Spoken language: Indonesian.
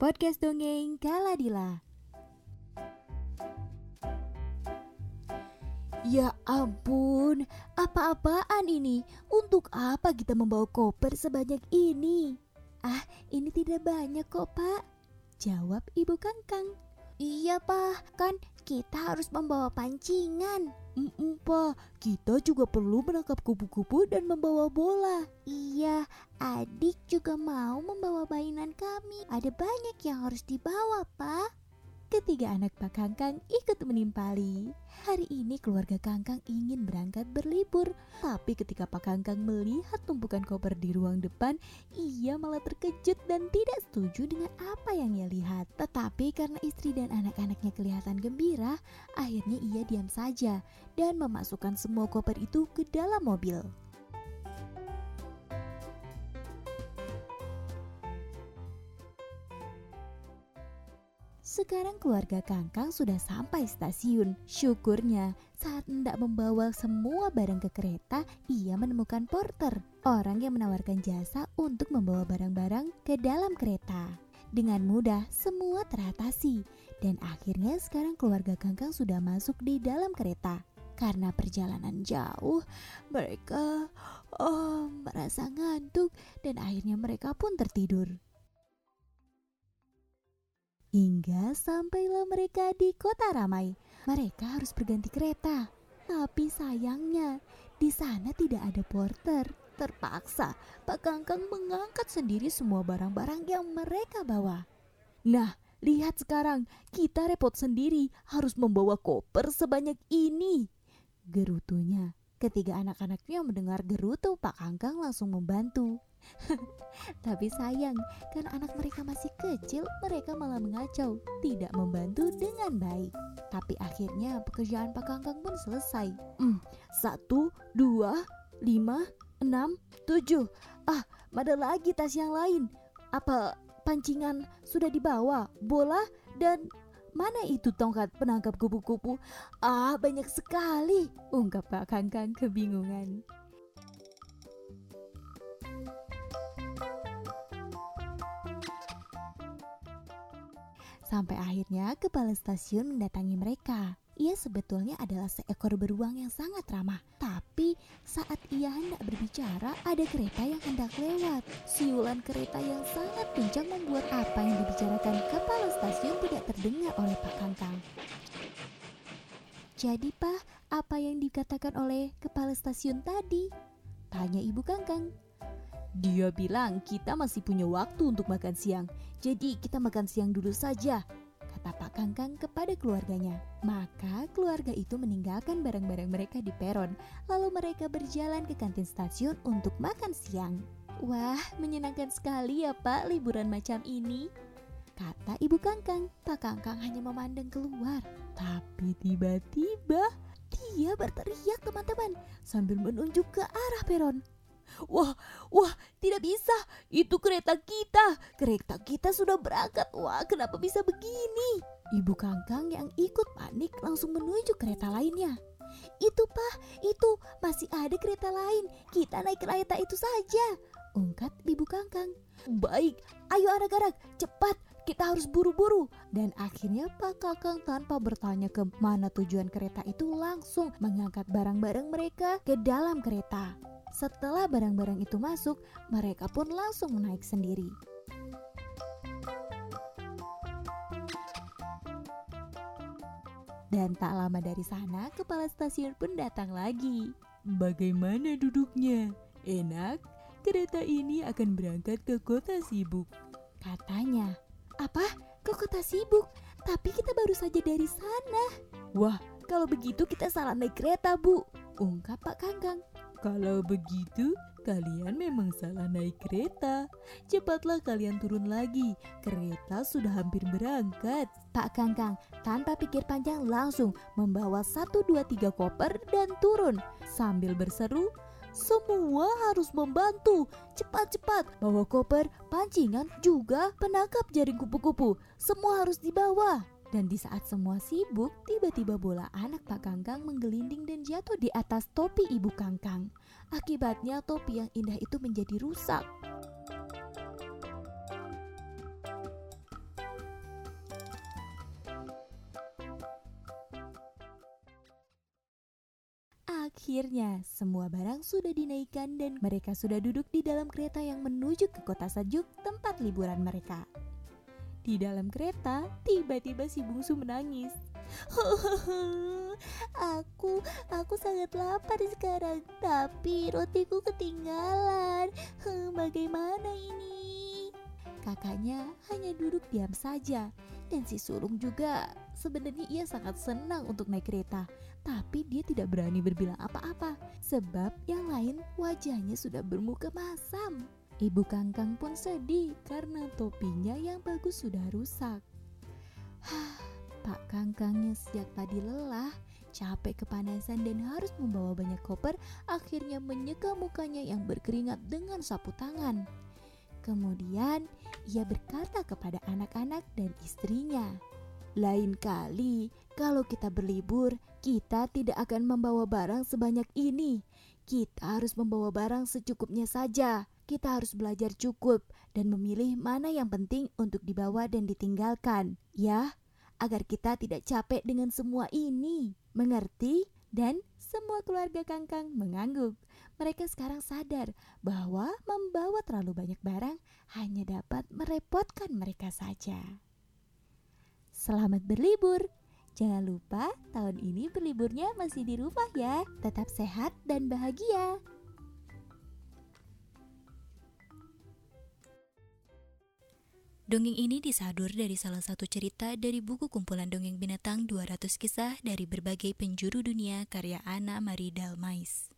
Podcast Dongeng Kaladila. Ya ampun, apa-apaan ini? Untuk apa kita membawa koper sebanyak ini? Ah, ini tidak banyak kok, Pak. Jawab Ibu Kangkang. Iya, Pak. Kan kita harus membawa pancingan. Pak. Kita juga perlu menangkap kupu-kupu dan membawa bola. Iya, adik juga mau membawa mainan kami. Ada banyak yang harus dibawa, Pak. Ketiga anak Pak Kangkang ikut menimpali. Hari ini keluarga Kangkang ingin berangkat berlibur. Tapi ketika Pak Kangkang melihat tumpukan koper di ruang depan, ia malah terkejut dan tidak setuju dengan apa yang ia lihat. Tetapi karena istri dan anak-anaknya kelihatan gembira, akhirnya ia diam saja dan memasukkan semua koper itu ke dalam mobil. Sekarang keluarga Kangkang sudah sampai stasiun. Syukurnya saat hendak membawa semua barang ke kereta, ia menemukan porter, orang yang menawarkan jasa untuk membawa barang-barang ke dalam kereta. Dengan mudah semua teratasi dan akhirnya sekarang keluarga Kangkang sudah masuk di dalam kereta. Karena perjalanan jauh, mereka oh, merasa ngantuk dan akhirnya mereka pun tertidur. Hingga sampailah mereka di kota ramai. Mereka harus berganti kereta. Tapi sayangnya, di sana tidak ada porter. Terpaksa, Pak Kangkang mengangkat sendiri semua barang-barang yang mereka bawa. Nah, lihat sekarang, kita repot sendiri harus membawa koper sebanyak ini. Gerutunya. Ketiga anak-anaknya mendengar gerutu Pak Kangkang langsung membantu. Tapi sayang, kan anak mereka masih kecil, mereka malah mengacau, tidak membantu dengan baik. Tapi akhirnya pekerjaan Pak Kangkang pun selesai. Hmm, satu, dua, lima, enam, tujuh. Ah, ada lagi tas yang lain. Apa pancingan sudah dibawa? Bola dan Mana itu tongkat penangkap kupu-kupu? Ah, banyak sekali, ungkap Pak Kangkang kebingungan. Sampai akhirnya kepala stasiun mendatangi mereka. Ia sebetulnya adalah seekor beruang yang sangat ramah. Tapi saat ia hendak berbicara, ada kereta yang hendak lewat. Siulan kereta yang sangat kencang membuat apa yang dibicarakan kepala stasiun tidak terdengar oleh Pak Kangkang. Jadi Pak, apa yang dikatakan oleh kepala stasiun tadi? Tanya Ibu Kangkang. Dia bilang kita masih punya waktu untuk makan siang, jadi kita makan siang dulu saja, kata Pak Kangkang kepada keluarganya. Maka keluarga itu meninggalkan barang-barang mereka di peron, lalu mereka berjalan ke kantin stasiun untuk makan siang. Wah, menyenangkan sekali ya Pak liburan macam ini, kata Ibu Kangkang. Pak Kangkang hanya memandang keluar, tapi tiba-tiba dia berteriak teman-teman sambil menunjuk ke arah peron. Wah, wah, tidak bisa. Itu kereta kita. Kereta kita sudah berangkat. Wah, kenapa bisa begini? Ibu Kangkang yang ikut panik langsung menuju kereta lainnya. Itu pak, itu masih ada kereta lain. Kita naik kereta itu saja. Ungkat Ibu Kangkang. Baik, ayo anak-anak, cepat. Kita harus buru-buru. Dan akhirnya Pak Kangkang tanpa bertanya ke mana tujuan kereta itu langsung mengangkat barang-barang mereka ke dalam kereta. Setelah barang-barang itu masuk, mereka pun langsung naik sendiri. Dan tak lama dari sana, kepala stasiun pun datang lagi. Bagaimana duduknya? Enak? Kereta ini akan berangkat ke kota sibuk. Katanya. Apa? Ke kota sibuk? Tapi kita baru saja dari sana. Wah, kalau begitu kita salah naik kereta, Bu. Ungkap Pak Kangkang. Kalau begitu, kalian memang salah naik kereta. Cepatlah kalian turun lagi. Kereta sudah hampir berangkat. Pak Kangkang tanpa pikir panjang langsung membawa satu dua tiga koper dan turun sambil berseru, semua harus membantu. Cepat-cepat bawa koper, pancingan, juga penangkap jaring kupu-kupu. Semua harus dibawa. Dan di saat semua sibuk, tiba-tiba bola anak Pak Kangkang menggelinding dan jatuh di atas topi Ibu Kangkang. Akibatnya topi yang indah itu menjadi rusak. Akhirnya, semua barang sudah dinaikkan dan mereka sudah duduk di dalam kereta yang menuju ke kota sejuk tempat liburan mereka. Di dalam kereta, tiba-tiba si bungsu menangis. aku, aku sangat lapar sekarang, tapi rotiku ketinggalan. Bagaimana ini? Kakaknya hanya duduk diam saja, dan si sulung juga sebenarnya ia sangat senang untuk naik kereta tapi dia tidak berani berbilang apa-apa sebab yang lain wajahnya sudah bermuka masam. Ibu Kangkang pun sedih karena topinya yang bagus sudah rusak. Hah, Pak Kangkangnya sejak tadi lelah, capek kepanasan dan harus membawa banyak koper, akhirnya menyeka mukanya yang berkeringat dengan sapu tangan. Kemudian ia berkata kepada anak-anak dan istrinya, "Lain kali, kalau kita berlibur, kita tidak akan membawa barang sebanyak ini. Kita harus membawa barang secukupnya saja. Kita harus belajar cukup dan memilih mana yang penting untuk dibawa dan ditinggalkan, ya, agar kita tidak capek dengan semua ini. Mengerti? Dan semua keluarga Kangkang mengangguk. Mereka sekarang sadar bahwa membawa terlalu banyak barang hanya dapat merepotkan mereka saja. Selamat berlibur. Jangan lupa tahun ini berliburnya masih di rumah ya. Tetap sehat dan bahagia. Dongeng ini disadur dari salah satu cerita dari buku kumpulan dongeng binatang 200 kisah dari berbagai penjuru dunia karya Anna Marie Dalmais.